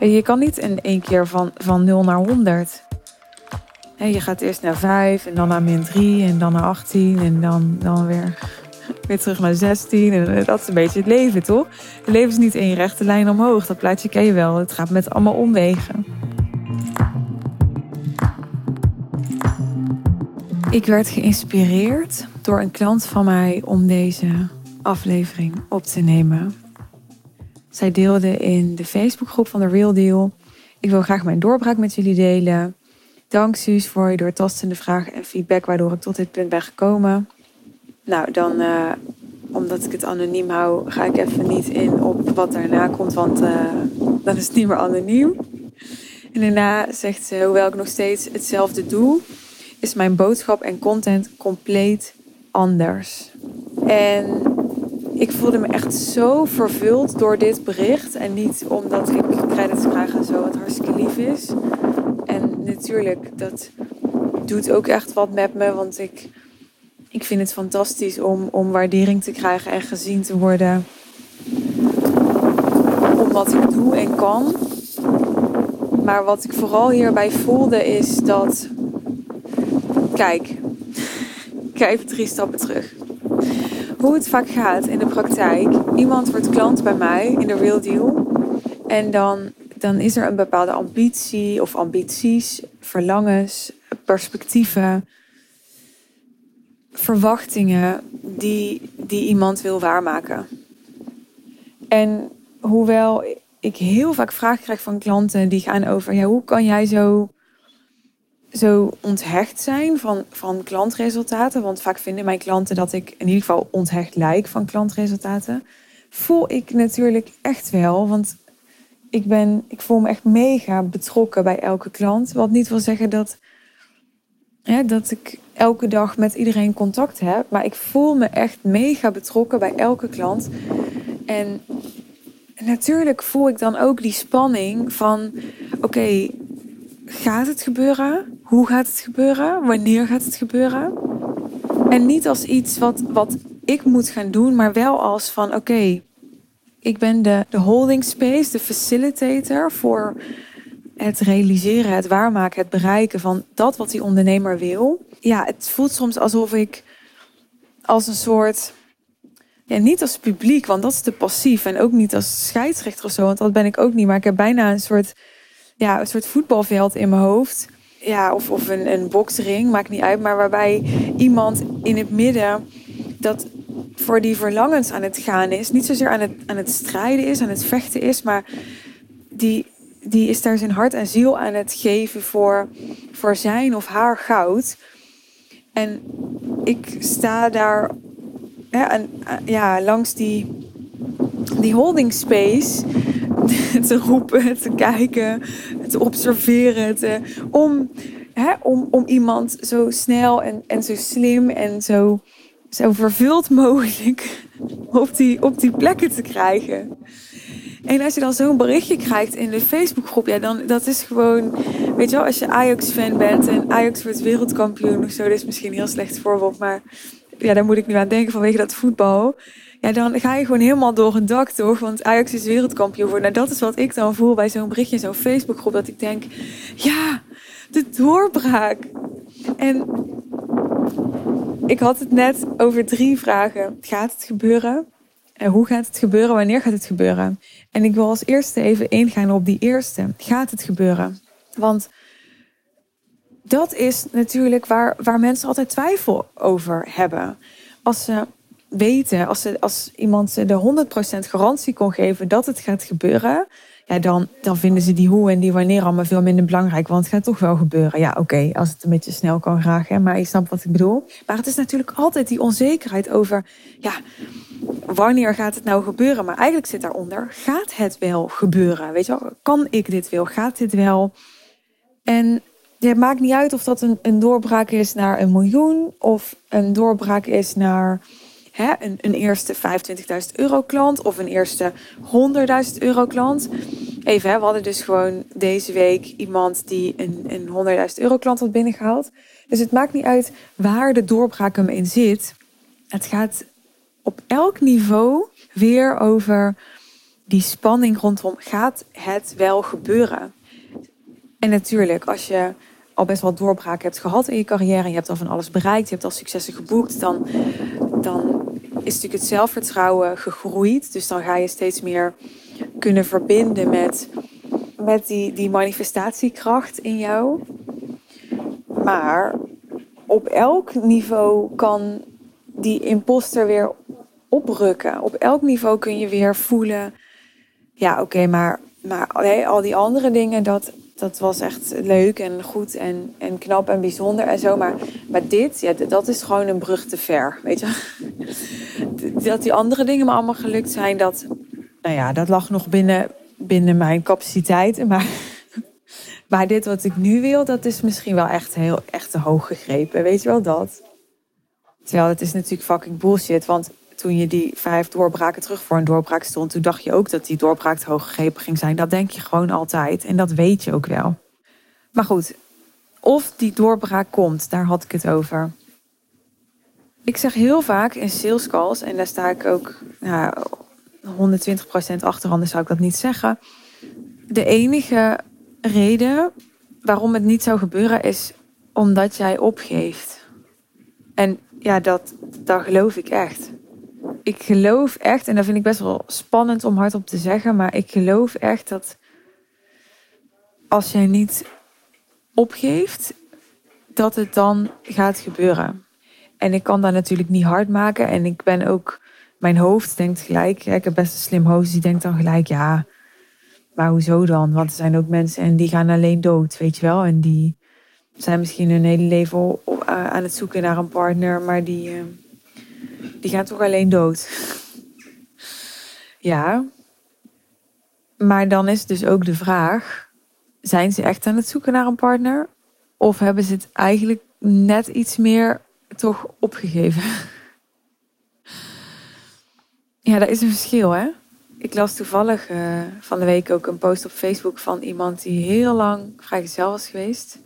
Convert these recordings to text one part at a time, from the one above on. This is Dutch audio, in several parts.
Je kan niet in één keer van, van 0 naar 100. Je gaat eerst naar 5 en dan naar min 3 en dan naar 18 en dan, dan weer, weer terug naar 16. En dat is een beetje het leven, toch? Het leven is niet één rechte lijn omhoog. Dat plaatje ken je wel. Het gaat met allemaal omwegen. Ik werd geïnspireerd door een klant van mij om deze aflevering op te nemen. Zij deelde in de Facebookgroep van The Real Deal. Ik wil graag mijn doorbraak met jullie delen. Dank Suus voor je doortastende vragen en feedback waardoor ik tot dit punt ben gekomen. Nou, dan, uh, omdat ik het anoniem hou, ga ik even niet in op wat daarna komt, want uh, dan is het niet meer anoniem. En daarna zegt ze, hoewel ik nog steeds hetzelfde doe, is mijn boodschap en content compleet anders. En ik voelde me echt zo vervuld door dit bericht. En niet omdat ik credits krijg en zo, wat hartstikke lief is. En natuurlijk, dat doet ook echt wat met me. Want ik, ik vind het fantastisch om, om waardering te krijgen en gezien te worden. Om wat ik doe en kan. Maar wat ik vooral hierbij voelde is dat. Kijk, ga even drie stappen terug hoe het vaak gaat in de praktijk. Iemand wordt klant bij mij in de Real Deal. En dan, dan is er een bepaalde ambitie of ambities, verlangens, perspectieven, verwachtingen die, die iemand wil waarmaken. En hoewel ik heel vaak vragen krijg van klanten die gaan over, ja, hoe kan jij zo zo onthecht zijn van, van klantresultaten. Want vaak vinden mijn klanten dat ik in ieder geval onthecht lijk van klantresultaten. Voel ik natuurlijk echt wel. Want ik, ben, ik voel me echt mega betrokken bij elke klant. Wat niet wil zeggen dat, hè, dat ik elke dag met iedereen contact heb. Maar ik voel me echt mega betrokken bij elke klant. En natuurlijk voel ik dan ook die spanning van: oké, gaat het gebeuren? hoe gaat het gebeuren? Wanneer gaat het gebeuren? En niet als iets wat, wat ik moet gaan doen, maar wel als van oké, ik ben de, de holding space, de facilitator voor het realiseren, het waarmaken, het bereiken van dat wat die ondernemer wil. Ja, het voelt soms alsof ik als een soort, ja, niet als publiek, want dat is te passief en ook niet als scheidsrechter of zo, want dat ben ik ook niet, maar ik heb bijna een soort, ja, een soort voetbalveld in mijn hoofd ja, of, of een, een boksring, maakt niet uit. Maar waarbij iemand in het midden dat voor die verlangens aan het gaan is. Niet zozeer aan het, aan het strijden is, aan het vechten is. Maar die, die is daar zijn hart en ziel aan het geven voor, voor zijn of haar goud. En ik sta daar en, ja, langs die, die holding space te roepen, te kijken, te observeren. Te, om, hè, om, om iemand zo snel en, en zo slim en zo, zo vervuld mogelijk op die, op die plekken te krijgen. En als je dan zo'n berichtje krijgt in de Facebookgroep, ja, dan dat is gewoon, weet je wel, als je Ajax-fan bent en Ajax wordt wereldkampioen of zo, dat is misschien een heel slecht voorbeeld, maar ja, daar moet ik nu aan denken vanwege dat voetbal. Ja, dan ga je gewoon helemaal door een dak, toch? Want Ajax is wereldkampioen voor. Nou, dat is wat ik dan voel bij zo'n berichtje zo'n Facebookgroep. Dat ik denk, ja, de doorbraak. En ik had het net over drie vragen. Gaat het gebeuren? En hoe gaat het gebeuren? Wanneer gaat het gebeuren? En ik wil als eerste even ingaan op die eerste. Gaat het gebeuren? Want dat is natuurlijk waar, waar mensen altijd twijfel over hebben. Als ze weten, als, ze, als iemand ze de 100% garantie kon geven dat het gaat gebeuren, ja, dan, dan vinden ze die hoe en die wanneer allemaal veel minder belangrijk. Want het gaat toch wel gebeuren. Ja, oké, als het een beetje snel kan graag, hè, maar je snapt wat ik bedoel. Maar het is natuurlijk altijd die onzekerheid over, ja, wanneer gaat het nou gebeuren? Maar eigenlijk zit daaronder, gaat het wel gebeuren? Weet je wel, kan ik dit wel? Gaat dit wel? En het maakt niet uit of dat een, een doorbraak is naar een miljoen of een doorbraak is naar hè, een, een eerste 25.000 euro klant of een eerste 100.000 euro klant. Even, hè, we hadden dus gewoon deze week iemand die een, een 100.000 euro klant had binnengehaald. Dus het maakt niet uit waar de doorbraak hem in zit. Het gaat op elk niveau weer over die spanning rondom gaat het wel gebeuren. En natuurlijk, als je al best wel doorbraak hebt gehad in je carrière, je hebt al van alles bereikt, je hebt al successen geboekt, dan, dan is natuurlijk het zelfvertrouwen gegroeid. Dus dan ga je steeds meer kunnen verbinden met, met die, die manifestatiekracht in jou. Maar op elk niveau kan die imposter weer oprukken. Op elk niveau kun je weer voelen. Ja, oké, maar, maar al die andere dingen, dat, dat was echt leuk en goed en, en knap en bijzonder en zo. Maar, maar dit, ja, dat is gewoon een brug te ver, weet je. Dat die andere dingen me allemaal gelukt zijn, dat, nou ja, dat lag nog binnen, binnen mijn capaciteiten. Maar, maar dit wat ik nu wil, dat is misschien wel echt heel echt te hoog gegrepen. Weet je wel dat? Terwijl het is natuurlijk fucking bullshit. Want toen je die vijf doorbraken terug voor een doorbraak stond, toen dacht je ook dat die doorbraak te hoog gegrepen ging zijn. Dat denk je gewoon altijd. En dat weet je ook wel. Maar goed, of die doorbraak komt, daar had ik het over. Ik zeg heel vaak in sales calls, en daar sta ik ook ja, 120% achter, anders zou ik dat niet zeggen. De enige reden waarom het niet zou gebeuren is omdat jij opgeeft. En ja, dat, dat geloof ik echt. Ik geloof echt, en dat vind ik best wel spannend om hardop te zeggen, maar ik geloof echt dat als jij niet opgeeft, dat het dan gaat gebeuren. En ik kan dat natuurlijk niet hard maken. En ik ben ook, mijn hoofd denkt gelijk, ik heb best een slim hoofd, die denkt dan gelijk, ja, maar hoezo dan? Want er zijn ook mensen en die gaan alleen dood, weet je wel. En die zijn misschien hun hele leven aan het zoeken naar een partner, maar die, eh, die gaan toch alleen dood. Ja. Maar dan is dus ook de vraag: zijn ze echt aan het zoeken naar een partner? Of hebben ze het eigenlijk net iets meer toch opgegeven? Ja, dat is een verschil, hè? Ik las toevallig uh, van de week ook een post op Facebook van iemand die heel lang vrijgezel was geweest.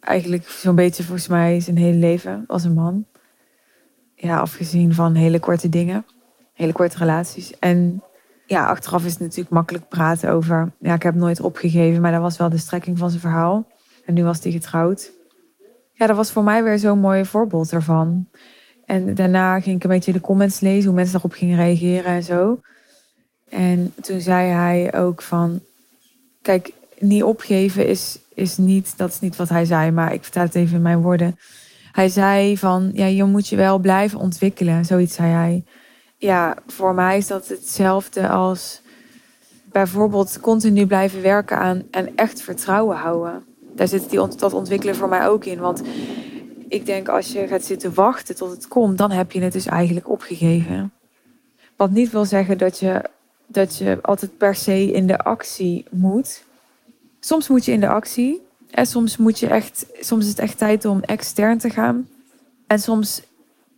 Eigenlijk zo'n beetje volgens mij zijn hele leven als een man. Ja, afgezien van hele korte dingen, hele korte relaties. En ja, achteraf is het natuurlijk makkelijk praten over. Ja, ik heb nooit opgegeven, maar dat was wel de strekking van zijn verhaal. En nu was hij getrouwd. Ja, dat was voor mij weer zo'n mooi voorbeeld ervan. En daarna ging ik een beetje de comments lezen, hoe mensen daarop gingen reageren en zo. En toen zei hij ook van, kijk, niet opgeven is, is niet, dat is niet wat hij zei, maar ik vertel het even in mijn woorden. Hij zei van, ja, je moet je wel blijven ontwikkelen, zoiets zei hij. Ja, voor mij is dat hetzelfde als bijvoorbeeld continu blijven werken aan en echt vertrouwen houden. Daar zit die, dat ontwikkelen voor mij ook in, want ik denk als je gaat zitten wachten tot het komt, dan heb je het dus eigenlijk opgegeven. Wat niet wil zeggen dat je dat je altijd per se in de actie moet. Soms moet je in de actie. En soms moet je echt, soms is het echt tijd om extern te gaan. En soms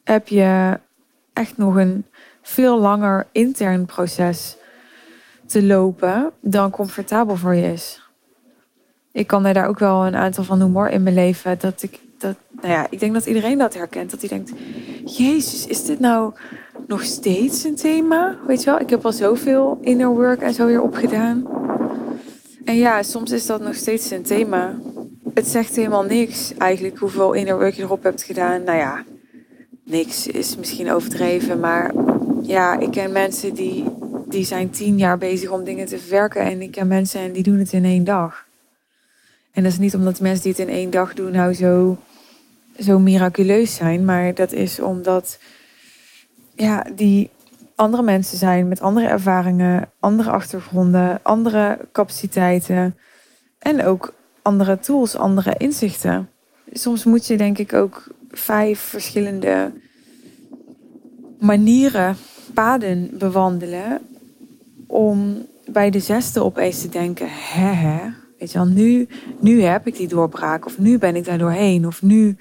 heb je echt nog een veel langer intern proces te lopen dan comfortabel voor je is. Ik kan er daar ook wel een aantal van humor in mijn leven. Dat ik, dat, nou ja, ik denk dat iedereen dat herkent. Dat hij denkt, Jezus, is dit nou nog steeds een thema. Weet je wel, ik heb al zoveel inner work en zo weer opgedaan. En ja, soms is dat nog steeds een thema. Het zegt helemaal niks eigenlijk hoeveel inner je erop hebt gedaan. Nou ja, niks is misschien overdreven, maar ja, ik ken mensen die, die zijn tien jaar bezig om dingen te verwerken. En ik ken mensen en die doen het in één dag. En dat is niet omdat mensen die het in één dag doen nou zo, zo miraculeus zijn, maar dat is omdat ja, die andere mensen zijn met andere ervaringen, andere achtergronden, andere capaciteiten en ook andere tools, andere inzichten. Soms moet je denk ik ook vijf verschillende manieren, paden bewandelen om bij de zesde opeens te denken, hè weet je wel, nu, nu heb ik die doorbraak of nu ben ik daar doorheen of nu,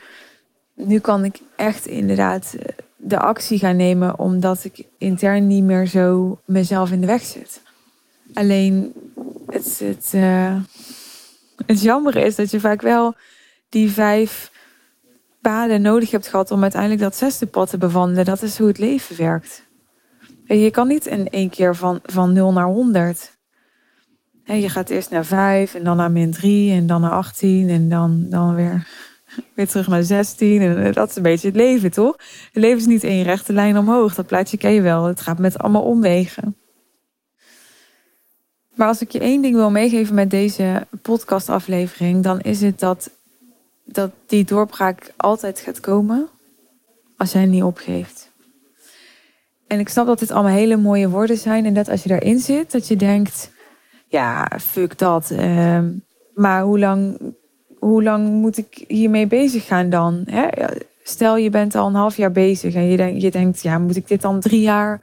nu kan ik echt inderdaad eh, de actie gaan nemen omdat ik intern niet meer zo mezelf in de weg zit. Alleen het, het, uh, het jammer is dat je vaak wel die vijf paden nodig hebt gehad om uiteindelijk dat zesde pad te bewandelen. Dat is hoe het leven werkt. Je kan niet in één keer van, van 0 naar 100. Je gaat eerst naar 5 en dan naar min 3 en dan naar 18 en dan, dan weer, weer terug naar 16. En dat is een beetje het leven, toch? Het leven is niet één rechte lijn omhoog. Dat plaatje ken je wel. Het gaat met allemaal omwegen. Maar als ik je één ding wil meegeven met deze podcastaflevering, dan is het dat, dat die doorbraak altijd gaat komen als jij niet opgeeft. En ik snap dat dit allemaal hele mooie woorden zijn en dat als je daarin zit, dat je denkt, ja, fuck dat. Ehm, maar hoe lang, hoe lang moet ik hiermee bezig gaan dan? Hè? Stel, je bent al een half jaar bezig en je, denk, je denkt, ja, moet ik dit dan drie jaar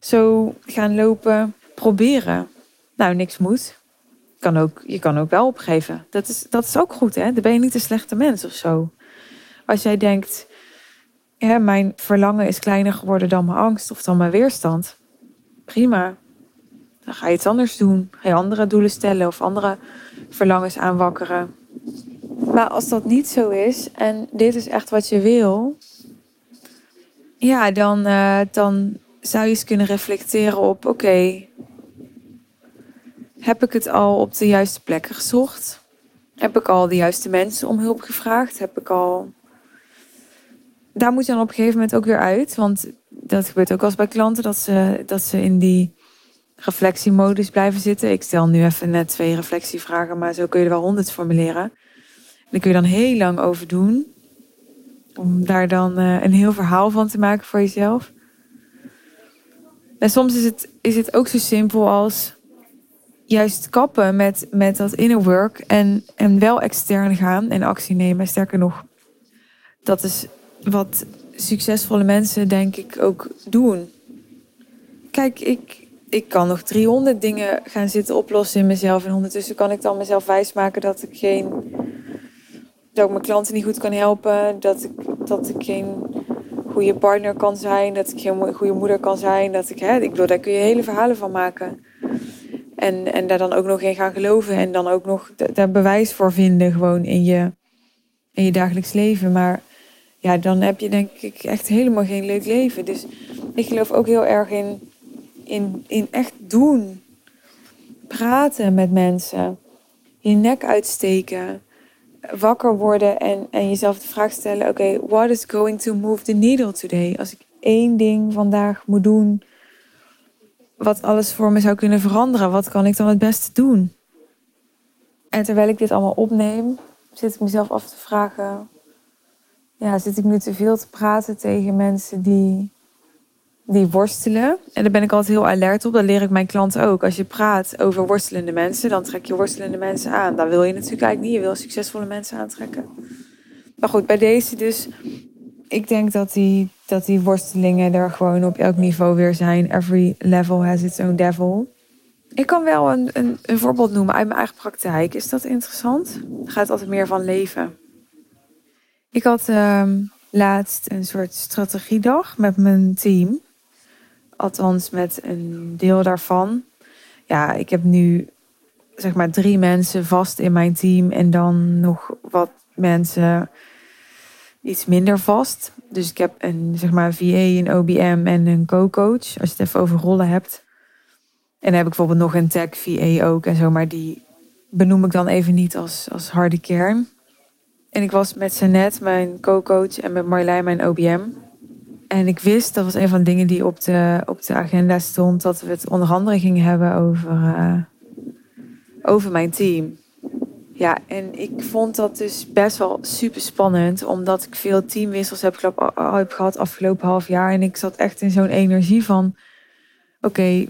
zo gaan lopen proberen? Nou, niks moet. Kan ook, je kan ook wel opgeven. Dat is, dat is ook goed, hè? Dan ben je niet een slechte mens of zo. Als jij denkt, hè, mijn verlangen is kleiner geworden dan mijn angst of dan mijn weerstand. Prima. Dan ga je iets anders doen. Ga je andere doelen stellen of andere verlangens aanwakkeren. Maar als dat niet zo is en dit is echt wat je wil, ja, dan, uh, dan zou je eens kunnen reflecteren op: oké, heb ik het al op de juiste plekken gezocht? Heb ik al de juiste mensen om hulp gevraagd? Heb ik al. Daar moet je dan op een gegeven moment ook weer uit. Want dat gebeurt ook als bij klanten, dat ze, dat ze in die reflectiemodus blijven zitten. Ik stel nu even net twee reflectievragen, maar zo kun je er wel honderd formuleren. En kun je dan heel lang over doen. Om daar dan uh, een heel verhaal van te maken voor jezelf. En soms is het, is het ook zo simpel als juist kappen met, met dat inner work en, en wel extern gaan en actie nemen. Sterker nog, dat is wat succesvolle mensen denk ik ook doen. Kijk, ik, ik kan nog 300 dingen gaan zitten oplossen in mezelf. En ondertussen kan ik dan mezelf wijsmaken dat ik geen. dat ik mijn klanten niet goed kan helpen. Dat ik, dat ik geen goede partner kan zijn. Dat ik geen goede moeder kan zijn. Dat ik, hè, ik bedoel, daar kun je hele verhalen van maken. En, en daar dan ook nog in gaan geloven. En dan ook nog daar bewijs voor vinden gewoon in je, in je dagelijks leven. Maar ja, dan heb je denk ik echt helemaal geen leuk leven. Dus ik geloof ook heel erg in, in, in echt doen. Praten met mensen. Je nek uitsteken. Wakker worden en, en jezelf de vraag stellen: oké, what is going to move the needle today? Als ik één ding vandaag moet doen wat alles voor me zou kunnen veranderen. Wat kan ik dan het beste doen? En terwijl ik dit allemaal opneem, zit ik mezelf af te vragen: ja, zit ik nu te veel te praten tegen mensen die, die worstelen? En daar ben ik altijd heel alert op. Dat leer ik mijn klanten ook. Als je praat over worstelende mensen, dan trek je worstelende mensen aan. Dat wil je natuurlijk eigenlijk niet. Je wil succesvolle mensen aantrekken. Maar goed, bij deze dus ik denk dat die, dat die worstelingen er gewoon op elk niveau weer zijn. Every level has its own devil. Ik kan wel een, een, voorbeeld noemen uit mijn eigen praktijk. Is dat interessant? Het gaat altijd meer van leven. Ik had ehm, laatst een soort strategiedag met mijn team. Althans, met een deel daarvan. Ja, ik heb nu zeg maar drie mensen vast in mijn team en dan nog wat mensen iets minder vast. Dus ik heb een zeg maar VA, een OBM en een co-coach. Als je het even over rollen hebt. En dan heb ik bijvoorbeeld nog een tech VA ook en zo. Maar die benoem ik dan even niet als, als harde kern. En ik was met Sanet, mijn co-coach, en met Marlijn, mijn OBM. En ik wist, dat was een van de dingen die op de, op de agenda stond, dat we het onder andere gingen hebben over, uh, over mijn team. Ja, en ik vond dat dus best wel super spannend, omdat ik veel teamwissels heb, heb gehad afgelopen half jaar. En ik zat echt in zo'n energie van: oké,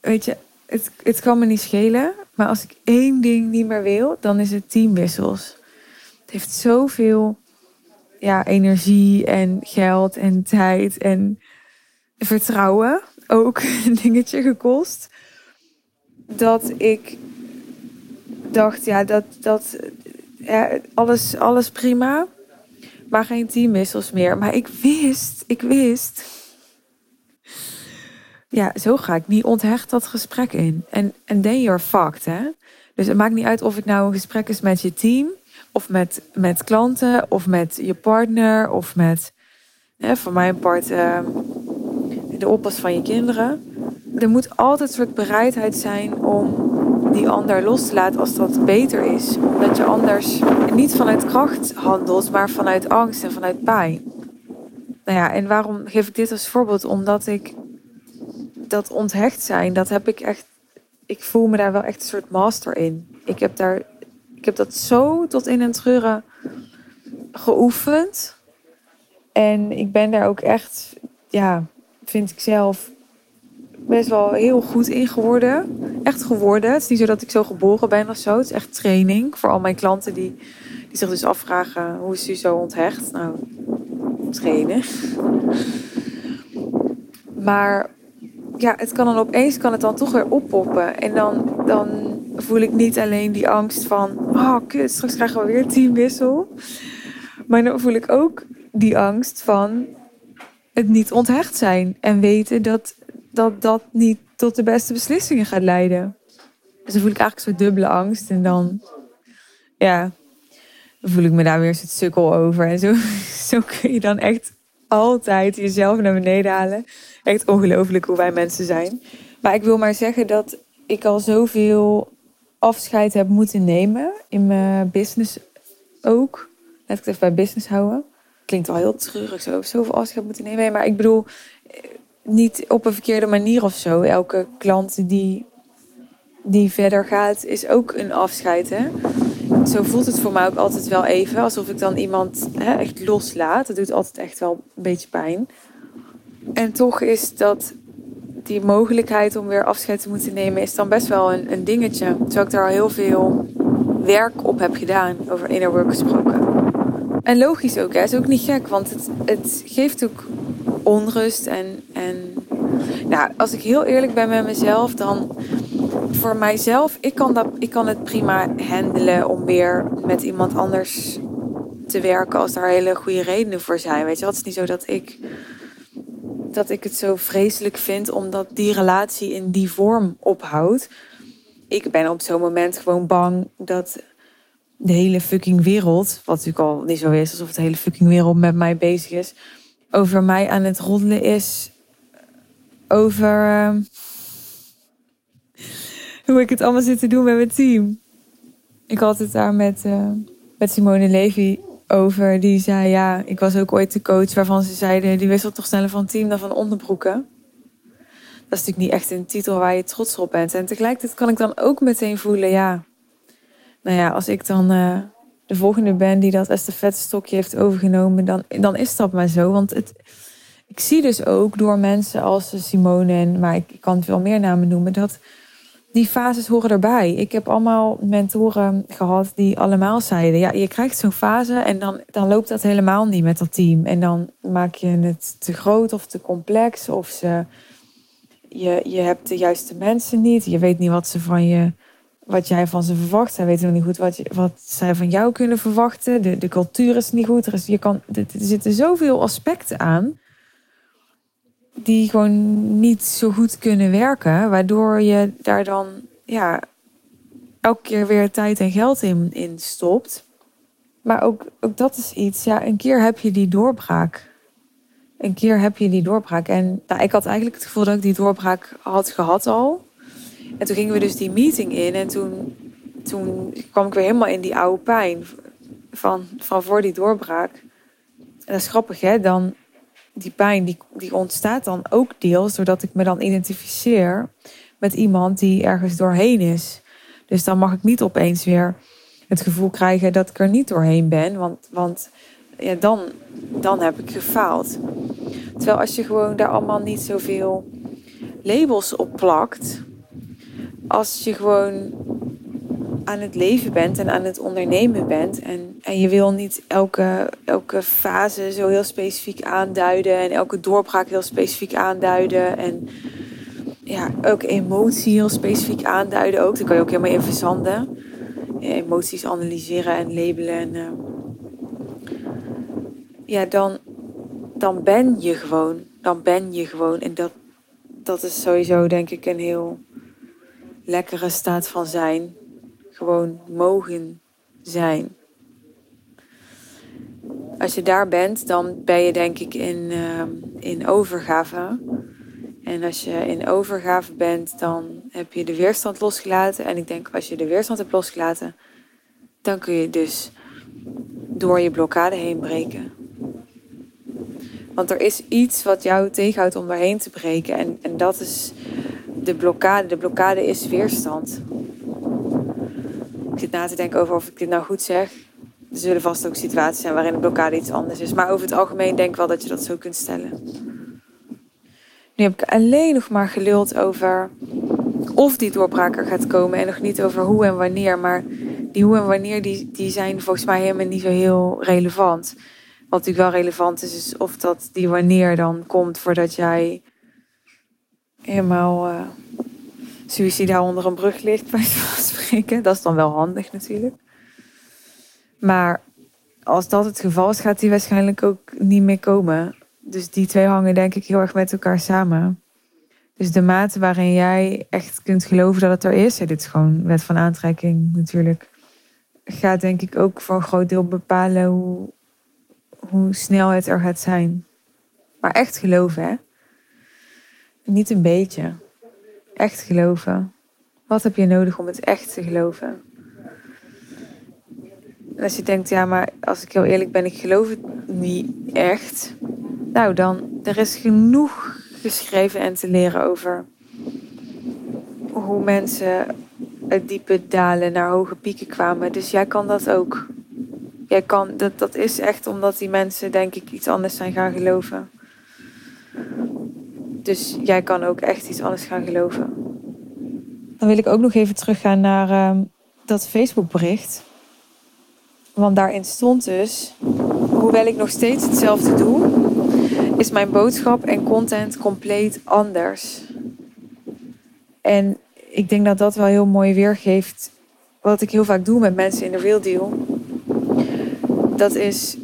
weet je, het, het kan me niet schelen, maar als ik één ding niet meer wil, dan is het teamwissels. Het heeft zoveel ja, energie en geld en tijd en vertrouwen ook een dingetje gekost. Dat ik dacht, ja, dat, dat ja, alles, alles prima, maar geen teamwissels meer. Maar ik wist, ik wist. Ja, zo ga ik niet onthecht dat gesprek in. En, en then you're fucked, hè. Dus het maakt niet uit of het nou een gesprek is met je team, of met, met klanten, of met je partner, of met, hè, voor mijn part, uh, de oppas van je kinderen. Er moet altijd een soort bereidheid zijn om die ander los te laten als dat beter is. Omdat je anders niet vanuit kracht handelt, maar vanuit angst en vanuit pijn. Nou ja, en waarom geef ik dit als voorbeeld? Omdat ik dat onthecht zijn, dat heb ik echt. Ik voel me daar wel echt een soort master in. Ik heb daar. Ik heb dat zo tot in een treuren geoefend. En ik ben daar ook echt, ja, vind ik zelf best wel heel goed in geworden. Echt geworden. Het is niet zo dat ik zo geboren ben of zo. Het is echt training voor al mijn klanten die, die zich dus afvragen hoe is u zo onthecht. Nou, trainen. Maar ja, het kan dan opeens kan het dan toch weer oppoppen. En dan, dan voel ik niet alleen die angst van, oh kut, straks krijgen we weer teamwissel. Maar dan voel ik ook die angst van het niet onthecht zijn. En weten dat dat, dat niet tot de beste beslissingen gaat leiden. Dus dan voel ik eigenlijk zo'n dubbele angst. En dan, ja, voel ik me daar weer een sukkel over. En zo, zo kun je dan echt altijd jezelf naar beneden halen. Echt ongelooflijk hoe wij mensen zijn. Maar ik wil maar zeggen dat ik al zoveel afscheid heb moeten nemen. In mijn business ook. Laat ik even bij business houden. Klinkt wel heel treurig zo. Zoveel afscheid moeten nemen. Maar ik bedoel, niet op een verkeerde manier of zo. Elke klant die, die verder gaat, is ook een afscheid. Hè? Zo voelt het voor mij ook altijd wel even. Alsof ik dan iemand hè, echt loslaat. Dat doet altijd echt wel een beetje pijn. En toch is dat die mogelijkheid om weer afscheid te moeten nemen, is dan best wel een, een dingetje. Terwijl ik daar al heel veel werk op heb gedaan, over inner work gesproken. En logisch ook, hè, is ook niet gek, want het, geeft ook onrust. En, en nou, als ik heel eerlijk ben met mezelf, dan voor mijzelf, ik kan, dat, ik kan het prima handelen om weer met iemand anders te werken als daar hele goede redenen voor zijn. Weet je, het is niet zo dat ik, dat ik het zo vreselijk vind omdat die relatie in die vorm ophoudt. Ik ben op zo'n moment gewoon bang dat de hele fucking wereld, wat natuurlijk al niet zo is, alsof de hele fucking wereld met mij bezig is, over mij aan het roddelen is. Over uh, hoe ik het allemaal zit te doen met mijn team. Ik had het daar met, uh, met Simone Levy over. Die zei, ja, ik was ook ooit de coach waarvan ze zeiden... die wisselt toch sneller van team dan van onderbroeken. Dat is natuurlijk niet echt een titel waar je trots op bent. En tegelijkertijd kan ik dan ook meteen voelen, ja... Nou ja, als ik dan... Uh, de volgende ben die dat stokje heeft overgenomen, dan, dan is dat maar zo. Want het, ik zie dus ook door mensen als Simone en, maar ik, kan veel meer namen noemen, dat die fases horen erbij. Ik heb allemaal mentoren gehad die allemaal zeiden: ja, je krijgt zo'n fase en dan, dan loopt dat helemaal niet met dat team. En dan maak je het te groot of te complex of ze, je, je hebt de juiste mensen niet. Je weet niet wat ze van je wat jij van ze verwacht. Zij weten nog niet goed wat, wat zij van jou kunnen verwachten. De, de cultuur is niet goed. Er, is, je kan, er zitten zoveel aspecten aan die gewoon niet zo goed kunnen werken. Waardoor je daar dan ja, elke keer weer tijd en geld in, in stopt. Maar ook, ook dat is iets, ja, een keer heb je die doorbraak. Een keer heb je die doorbraak. En nou, ik had eigenlijk het gevoel dat ik die doorbraak had gehad al. En toen gingen we dus die meeting in en toen, toen kwam ik weer helemaal in die oude pijn van, van voor die doorbraak. En dat is grappig, hè? Dan, die pijn die, die ontstaat dan ook deels doordat ik me dan identificeer met iemand die ergens doorheen is. Dus dan mag ik niet opeens weer het gevoel krijgen dat ik er niet doorheen ben, want, want ja, dan, dan heb ik gefaald. Terwijl als je gewoon daar allemaal niet zoveel labels op plakt, als je gewoon aan het leven bent en aan het ondernemen bent. En, en je wil niet elke, elke fase zo heel specifiek aanduiden. En elke doorbraak heel specifiek aanduiden. En ja, elke emotie heel specifiek aanduiden ook. Daar kan je ook helemaal in verzanden. emoties analyseren en labelen. En, uh, ja, dan, dan ben je gewoon. Dan ben je gewoon. En dat, dat is sowieso denk ik een heel lekkere staat van zijn. Gewoon mogen zijn. Als je daar bent, dan ben je denk ik in, uh, in overgave. En als je in overgave bent, dan heb je de weerstand losgelaten. En ik denk als je de weerstand hebt losgelaten, dan kun je dus door je blokkade heen breken. Want er is iets wat jou tegenhoudt om daarheen te breken. En, en dat is de blokkade. De blokkade is weerstand. Zit na te denken over of ik dit nou goed zeg. Er zullen vast ook situaties zijn waarin de blokkade iets anders is. Maar over het algemeen denk ik wel dat je dat zo kunt stellen. Nu heb ik alleen nog maar geluld over of die doorbraak er gaat komen. En nog niet over hoe en wanneer. Maar die hoe en wanneer die, die zijn volgens mij helemaal niet zo heel relevant. Wat natuurlijk wel relevant is, is of dat die wanneer dan komt voordat jij helemaal uh, suicidaal onder een brug ligt, bij van spreken. Dat is dan wel handig natuurlijk. Maar als dat het geval is, gaat die waarschijnlijk ook niet meer komen. Dus die twee hangen denk ik heel erg met elkaar samen. Dus de mate waarin jij echt kunt geloven dat het er is, dit is gewoon wet van aantrekking natuurlijk, gaat denk ik ook voor een groot deel bepalen hoe, hoe snel het er gaat zijn. Maar echt geloven, hè? Niet een beetje. Echt geloven. Wat heb je nodig om het echt te geloven? En als je denkt, ja, maar als ik heel eerlijk ben, ik geloof het niet echt. Nou, dan, er is genoeg geschreven en te leren over hoe mensen uit diepe dalen naar hoge pieken kwamen. Dus jij kan dat ook. Jij kan, dat, dat is echt omdat die mensen, denk ik, iets anders zijn gaan geloven. Dus jij kan ook echt iets anders gaan geloven. Dan wil ik ook nog even teruggaan naar uh, dat Facebook-bericht. Want daarin stond dus, hoewel ik nog steeds hetzelfde doe, is mijn boodschap en content compleet anders. En ik denk dat dat wel heel mooi weergeeft wat ik heel vaak doe met mensen in de real deal. Dat is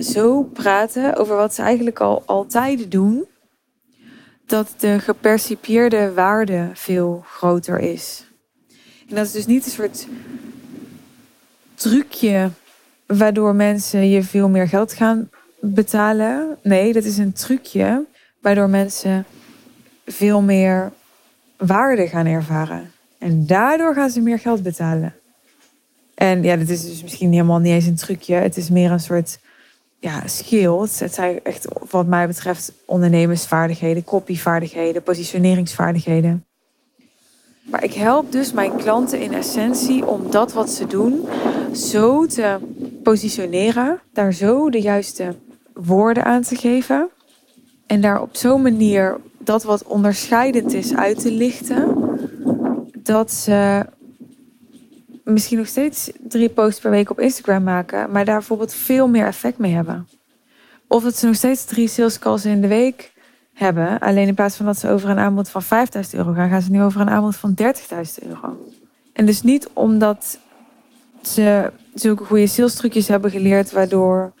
zo praten over wat ze eigenlijk al altijd doen, dat de gepercipieerde waarde veel groter is. En dat is dus niet een soort trucje waardoor mensen je veel meer geld gaan betalen. Nee, dat is een trucje waardoor mensen veel meer waarde gaan ervaren. En daardoor gaan ze meer geld betalen. En ja, dat is dus misschien helemaal niet eens een trucje. Het is meer een soort ja, skill. Het zijn echt, wat mij betreft, ondernemersvaardigheden, copyvaardigheden, positioneringsvaardigheden. Maar ik help dus mijn klanten in essentie om dat wat ze doen zo te positioneren, daar zo de juiste woorden aan te geven en daar op zo'n manier dat wat onderscheidend is uit te lichten, dat ze misschien nog steeds drie posts per week op Instagram maken, maar daar bijvoorbeeld veel meer effect mee hebben. Of dat ze nog steeds drie sales calls in de week hebben. Alleen in plaats van dat ze over een aanbod van 5000 euro gaan, gaan ze nu over een aanbod van 30.000 euro. En dus niet omdat ze zulke goede sales trucjes hebben geleerd, waardoor,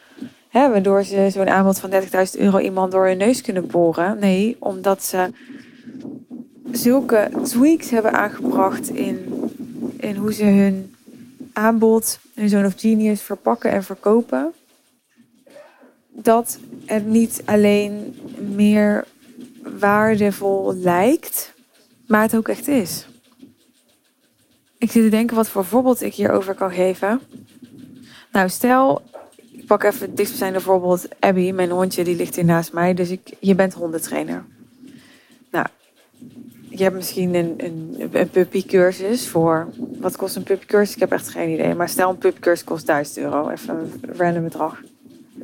hè, waardoor ze zo'n aanbod van 30.000 euro iemand door hun neus kunnen boren. Nee, omdat ze zulke tweaks hebben aangebracht in, in hoe ze hun aanbod, hun zoon of genius verpakken en verkopen dat het niet alleen meer waardevol lijkt, maar het ook echt is. Ik zit te denken wat voor voorbeeld ik hierover kan geven. Nou, stel, ik pak even het dichtstbijzijnde voorbeeld. Abby, mijn hondje, die ligt hier naast mij. Dus ik, je bent hondentrainer. Nou, je hebt misschien een, een, een puppycursus voor... Wat kost een puppycursus? Ik heb echt geen idee. Maar stel, een puppycursus kost 1000 euro. Even een random bedrag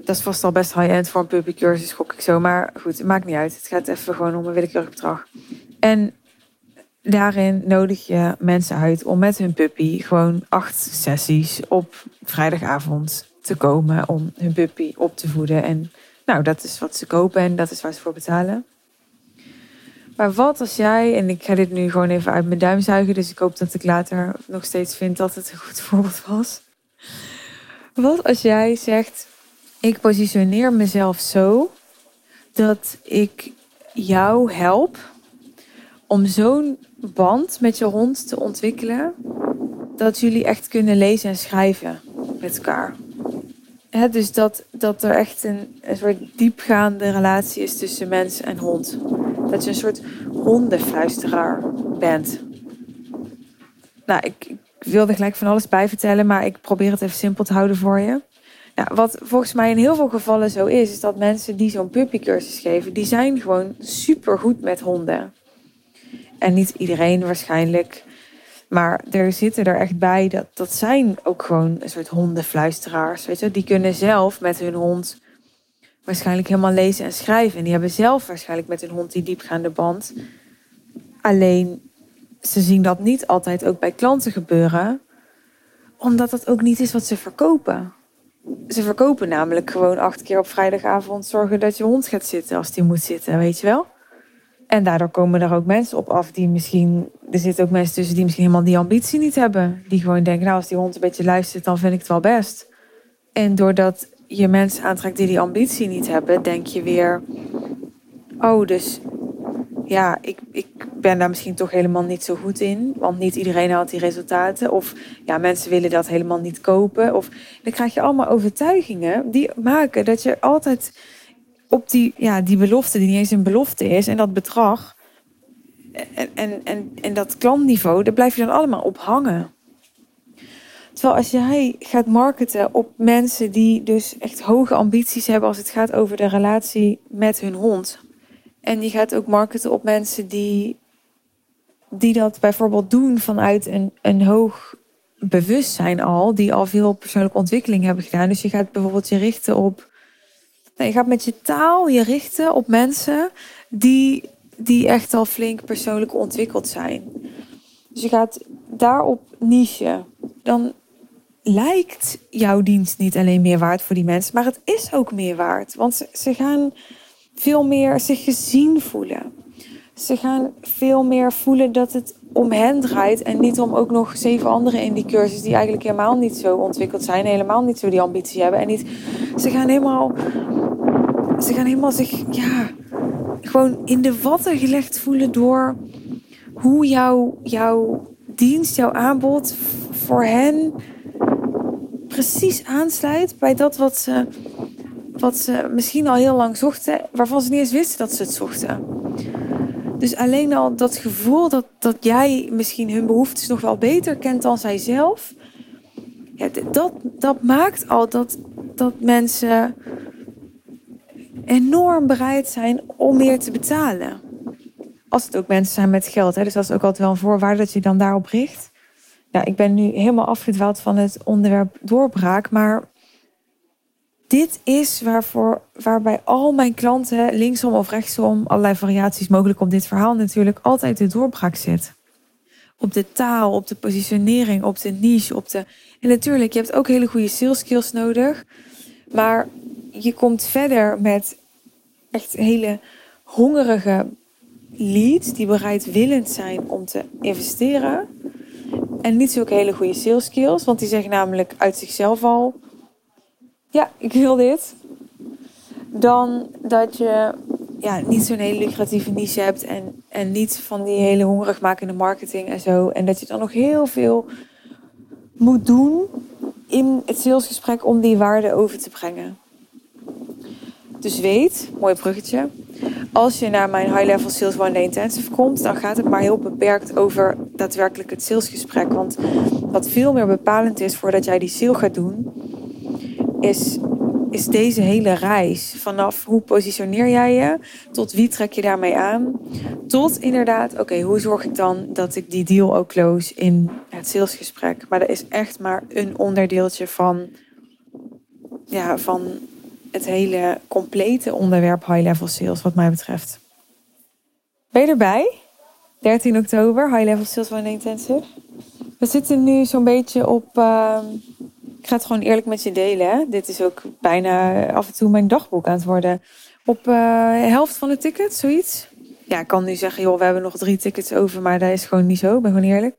dat is vast al best high-end voor een puppycursus, gok ik zo. Maar goed, het maakt niet uit. Het gaat even gewoon om een willekeurig bedrag. En daarin nodig je mensen uit om met hun puppy gewoon acht sessies op vrijdagavond te komen om hun puppy op te voeden. En nou, dat is wat ze kopen en dat is waar ze voor betalen. Maar wat als jij, en ik ga dit nu gewoon even uit mijn duim zuigen, dus ik hoop dat ik later nog steeds vind dat het een goed voorbeeld was. Wat als jij zegt, ik positioneer mezelf zo dat ik jou help om zo'n band met je hond te ontwikkelen dat jullie echt kunnen lezen en schrijven met elkaar. Dus dat, dat er echt een, een soort diepgaande relatie is tussen mens en hond. Dat je een soort hondenfluisteraar bent. Nou, ik, wilde gelijk van alles bij vertellen, maar ik probeer het even simpel te houden voor je. Wat volgens mij in heel veel gevallen zo is, is dat mensen die zo'n puppycursus geven, die zijn gewoon super goed met honden. En niet iedereen waarschijnlijk. Maar er zitten er echt bij, dat, dat zijn ook gewoon een soort hondenfluisteraars. Weet je? Die kunnen zelf met hun hond waarschijnlijk helemaal lezen en schrijven. En die hebben zelf waarschijnlijk met hun hond die diepgaande band. Alleen ze zien dat niet altijd ook bij klanten gebeuren, omdat dat ook niet is wat ze verkopen. Ze verkopen namelijk gewoon acht keer op vrijdagavond zorgen dat je hond gaat zitten als die moet zitten, weet je wel? En daardoor komen er ook mensen op af die misschien. Er zitten ook mensen tussen die misschien helemaal die ambitie niet hebben. Die gewoon denken, nou, als die hond een beetje luistert, dan vind ik het wel best. En doordat je mensen aantrekt die die ambitie niet hebben, denk je weer. Oh, dus ja, ik, ik ben daar misschien toch helemaal niet zo goed in. Want niet iedereen haalt die resultaten. Of ja, mensen willen dat helemaal niet kopen. Of dan krijg je allemaal overtuigingen die maken dat je altijd op die, ja, die belofte, die niet eens een belofte is, en dat bedrag en, en, en, en dat klantniveau, daar blijf je dan allemaal op hangen. Terwijl als jij gaat marketen op mensen die dus echt hoge ambities hebben als het gaat over de relatie met hun hond. En je gaat ook marketen op mensen die, die dat bijvoorbeeld doen vanuit een, een hoog bewustzijn al, die al veel persoonlijke ontwikkeling hebben gedaan. Dus je gaat bijvoorbeeld je richten op je gaat met je taal je richten op mensen die, die echt al flink persoonlijk ontwikkeld zijn. Dus je gaat daarop niche. Dan lijkt jouw dienst niet alleen meer waard voor die mensen, maar het is ook meer waard. Want ze, ze gaan veel meer zich gezien voelen. Ze gaan veel meer voelen dat het om hen draait en niet om ook nog zeven anderen in die cursus die eigenlijk helemaal niet zo ontwikkeld zijn, helemaal niet zo die ambitie hebben en niet. Ze gaan helemaal ze gaan helemaal zich, ja, gewoon in de watten gelegd voelen door hoe jouw, jouw dienst, jouw aanbod voor hen precies aansluit bij dat wat ze, wat ze misschien al heel lang zochten, waarvan ze niet eens wisten dat ze het zochten. Dus alleen al dat gevoel dat, dat jij misschien hun behoeftes nog wel beter kent dan zijzelf, ja, dat, dat maakt al dat, dat mensen enorm bereid zijn om meer te betalen. Als het ook mensen zijn met geld. Hè? Dus dat is ook altijd wel een voorwaarde dat je dan daarop richt. Ja, ik ben nu helemaal afgedwaald van het onderwerp doorbraak. Maar dit is waarvoor, waarbij al mijn klanten, linksom of rechtsom, allerlei variaties mogelijk op dit verhaal natuurlijk, altijd de doorbraak zit. Op de taal, op de positionering, op de niche, op de. En natuurlijk, je hebt ook hele goede sales skills nodig. Maar je komt verder met echt hele hongerige leads die bereidwillend zijn om te investeren. En niet zulke hele goede sales skills, want die zeggen namelijk uit zichzelf al: Ja, ik wil dit. Dan dat je ja, niet zo'n hele lucratieve niche hebt en, en niet van die hele hongerig makende marketing en zo. En dat je dan nog heel veel moet doen in het salesgesprek om die waarde over te brengen. Dus weet, mooi bruggetje, als je naar mijn High Level Sales One Day Intensive komt, dan gaat het maar heel beperkt over daadwerkelijk het salesgesprek. Want wat veel meer bepalend is voordat jij die sale gaat doen, is, is deze hele reis. Vanaf hoe positioneer jij je, tot wie trek je daarmee aan, tot inderdaad, oké, hoe zorg ik dan dat ik die deal ook close in het salesgesprek. Maar dat is echt maar een onderdeeltje van, ja, van het hele complete onderwerp high-level sales wat mij betreft. Ben je erbij? 13 oktober, High Level Sales One Intensive. We zitten nu zo'n beetje op... Uh, ik ga het gewoon eerlijk met je delen. Hè? Dit is ook bijna af en toe mijn dagboek aan het worden. Op uh, helft van de tickets, zoiets. Ja, ik kan nu zeggen, joh, we hebben nog drie tickets over, maar dat is gewoon niet zo. Ik ben gewoon eerlijk.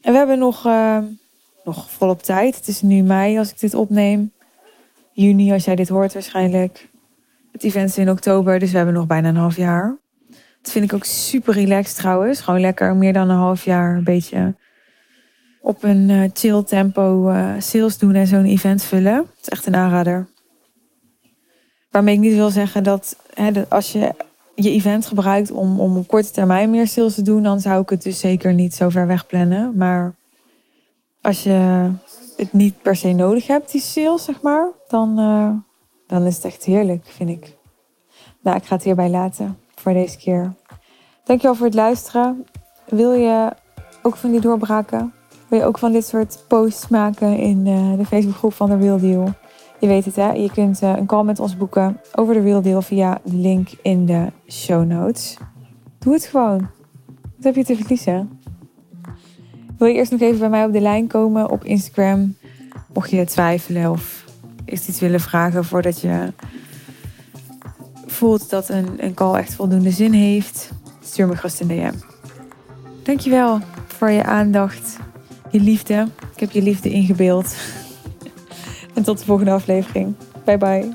En we hebben nog, uh, nog volop tijd. Het is nu mei als ik dit opneem juni als jij dit hoort waarschijnlijk. Het event is in oktober, dus we hebben nog bijna een half jaar. Dat vind ik ook super relaxed trouwens. Gewoon lekker meer dan een half jaar een beetje op een uh, chill tempo uh, sales doen en zo'n event vullen. Het is echt een aanrader. Waarmee ik niet wil zeggen dat, hè, dat als je je event gebruikt om, om op korte termijn meer sales te doen, dan zou ik het dus zeker niet zo ver weg plannen. Maar als je het niet per se nodig hebt, die sales, zeg maar, dan, uh, dan is het echt heerlijk, vind ik. Nou, ik ga het hierbij laten voor deze keer. Dankjewel voor het luisteren. Wil je ook van die doorbraken? Wil je ook van dit soort posts maken in uh, de Facebookgroep van de Real Deal? Je weet het hè, je kunt uh, een call met ons boeken over de Real Deal via de link in de show notes. Doe het gewoon. Wat heb je te verliezen? Wil je eerst nog even bij mij op de lijn komen op Instagram? Mocht je twijfelen of is iets willen vragen voordat je voelt dat een, een call echt voldoende zin heeft, stuur me gerust een DM. Dankjewel voor je aandacht, je liefde. Ik heb je liefde ingebeeld. En tot de volgende aflevering. Bye bye.